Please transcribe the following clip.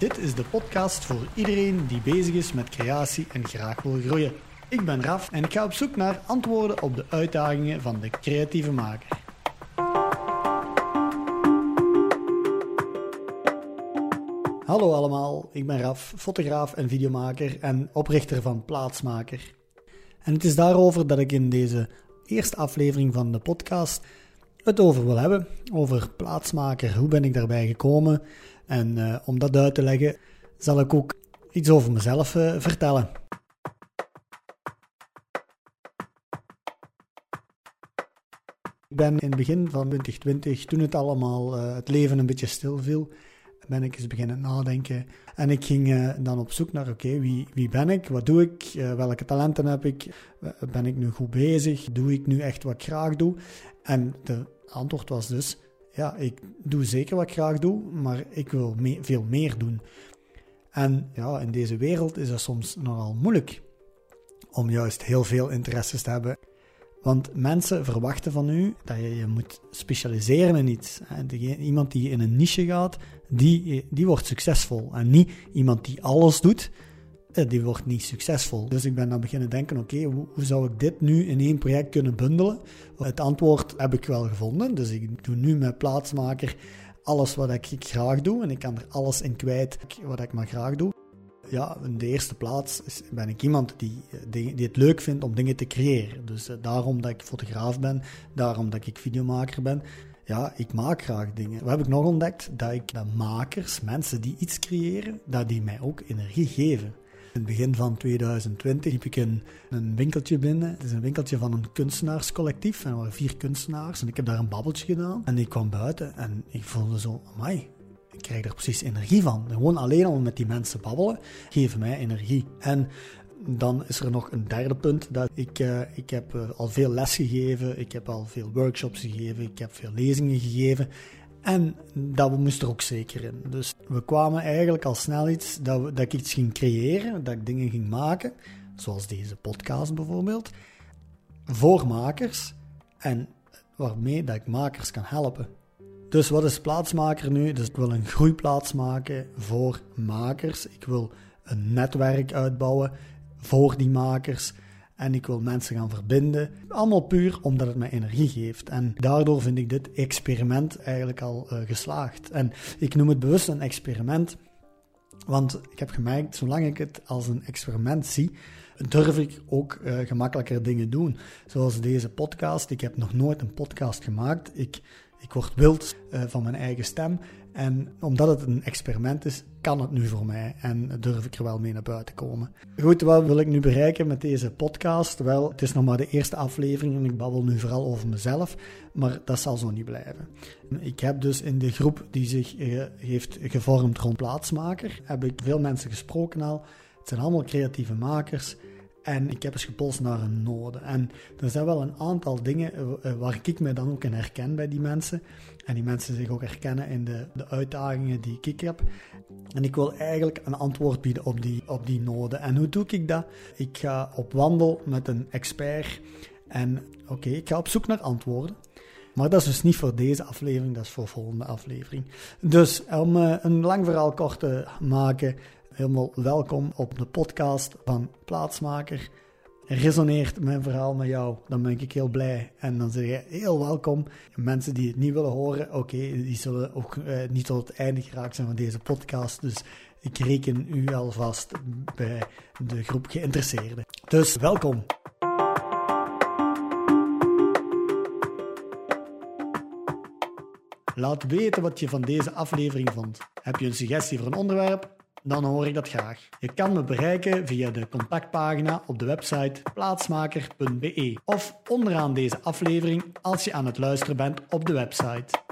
Dit is de podcast voor iedereen die bezig is met creatie en graag wil groeien. Ik ben Raf en ik ga op zoek naar antwoorden op de uitdagingen van de creatieve maker. Hallo allemaal, ik ben Raf, fotograaf en videomaker en oprichter van Plaatsmaker. En het is daarover dat ik in deze eerste aflevering van de podcast het over wil hebben. Over plaatsmaker, hoe ben ik daarbij gekomen? En uh, om dat uit te leggen, zal ik ook iets over mezelf uh, vertellen. Ik ben in het begin van 2020, toen het allemaal, uh, het leven een beetje stil viel, ben ik eens beginnen nadenken. En ik ging dan op zoek naar, oké, wie, wie ben ik? Wat doe ik? Welke talenten heb ik? Ben ik nu goed bezig? Doe ik nu echt wat ik graag doe? En de antwoord was dus, ja, ik doe zeker wat ik graag doe, maar ik wil veel meer doen. En ja, in deze wereld is dat soms nogal moeilijk om juist heel veel interesses te hebben. Want mensen verwachten van u dat je je moet specialiseren in iets. Iemand die in een niche gaat, die, die wordt succesvol. En niet iemand die alles doet, die wordt niet succesvol. Dus ik ben dan beginnen denken, oké, hoe, hoe, zou ik dit nu in één project kunnen bundelen? Het antwoord heb ik wel gevonden. Dus ik doe nu met plaatsmaker alles wat ik graag doe. En ik kan er alles in kwijt wat ik maar graag doe. Ja, in de eerste plaats ben ik iemand die, die, die het leuk vindt om dingen te creëren. Dus eh, daarom dat ik fotograaf ben, daarom dat ik videomaker ben. Ja, ik maak graag dingen. Wat heb ik nog ontdekt? Dat ik de makers, mensen die iets creëren, dat die mij ook energie geven. In het begin van 2020 liep ik een winkeltje binnen. Het is een winkeltje van een kunstenaarscollectief. En er waren vier kunstenaars. En ik heb daar een babbeltje gedaan. En ik kwam buiten en ik voelde zo, amai, ik krijg er precies energie van. Gewoon alleen al met die mensen babbelen, geeft mij energie. En dan is er nog een derde punt. Dat ik, uh, ik heb uh, al veel les gegeven, ik heb al veel workshops gegeven, ik heb veel lezingen gegeven. En dat moest er ook zeker in. Dus we kwamen eigenlijk al snel iets dat, we, dat ik iets ging creëren, dat ik dingen ging maken, zoals deze podcast bijvoorbeeld, voor makers en waarmee dat ik makers kan helpen. Dus wat is plaatsmaker nu? Dus ik wil een groeiplaats maken voor makers. Ik wil een netwerk uitbouwen voor die makers. En ik wil mensen gaan verbinden. Allemaal puur omdat het mij energie geeft. En daardoor vind ik dit experiment eigenlijk al uh, geslaagd. En ik noem het bewust een experiment. Want ik heb gemerkt, zolang ik het als een experiment zie, durf ik ook uh, gemakkelijker dingen doen. Zoals deze podcast. Ik heb nog nooit een podcast gemaakt. Ik, ik word wild uh, van mijn eigen stem. En omdat het een experiment is, kan het nu voor mij en durf ik er wel mee naar buiten komen. Goed, wat wil ik nu bereiken met deze podcast? Wel, het is nog maar de eerste aflevering en ik babbel nu vooral over mezelf, maar dat zal zo niet blijven. Ik heb dus in de groep die zich eh, heeft gevormd rond plaatsmaker, heb ik veel mensen gesproken al. Het zijn allemaal creatieve makers. En ik heb eens gepolst naar een node. En er zijn wel een aantal dingen eh, eh, waar ik me dan ook in herken bij die mensen. En die mensen zich ook herkennen in de, de uitdagingen die ik heb. En ik wil eigenlijk een antwoord bieden op die, op die noden. En hoe doe ik dat? Ik ga op wandel met een expert. En oké, ik ga op zoek naar antwoorden. Maar dat is dus niet voor deze aflevering, dat is voor de volgende aflevering. Dus om uh, een lang verhaal kort te maken, helemaal welkom op de podcast van Plaatsmaker. Resoneert mijn verhaal met jou, dan ben ik heel blij. En dan zeg je heel welkom. Mensen die het niet willen horen, oké, die zullen ook uh, niet tot het einde geraakt zijn van deze podcast. Dus ik reken u alvast bij de groep geïnteresseerden. Dus welkom. Laat weten wat je van deze aflevering vond. Heb je een suggestie voor een onderwerp? Dan hoor ik dat graag. Je kan me bereiken via de contactpagina op de website plaatsmaker.be of onderaan deze aflevering als je aan het luisteren bent op de website.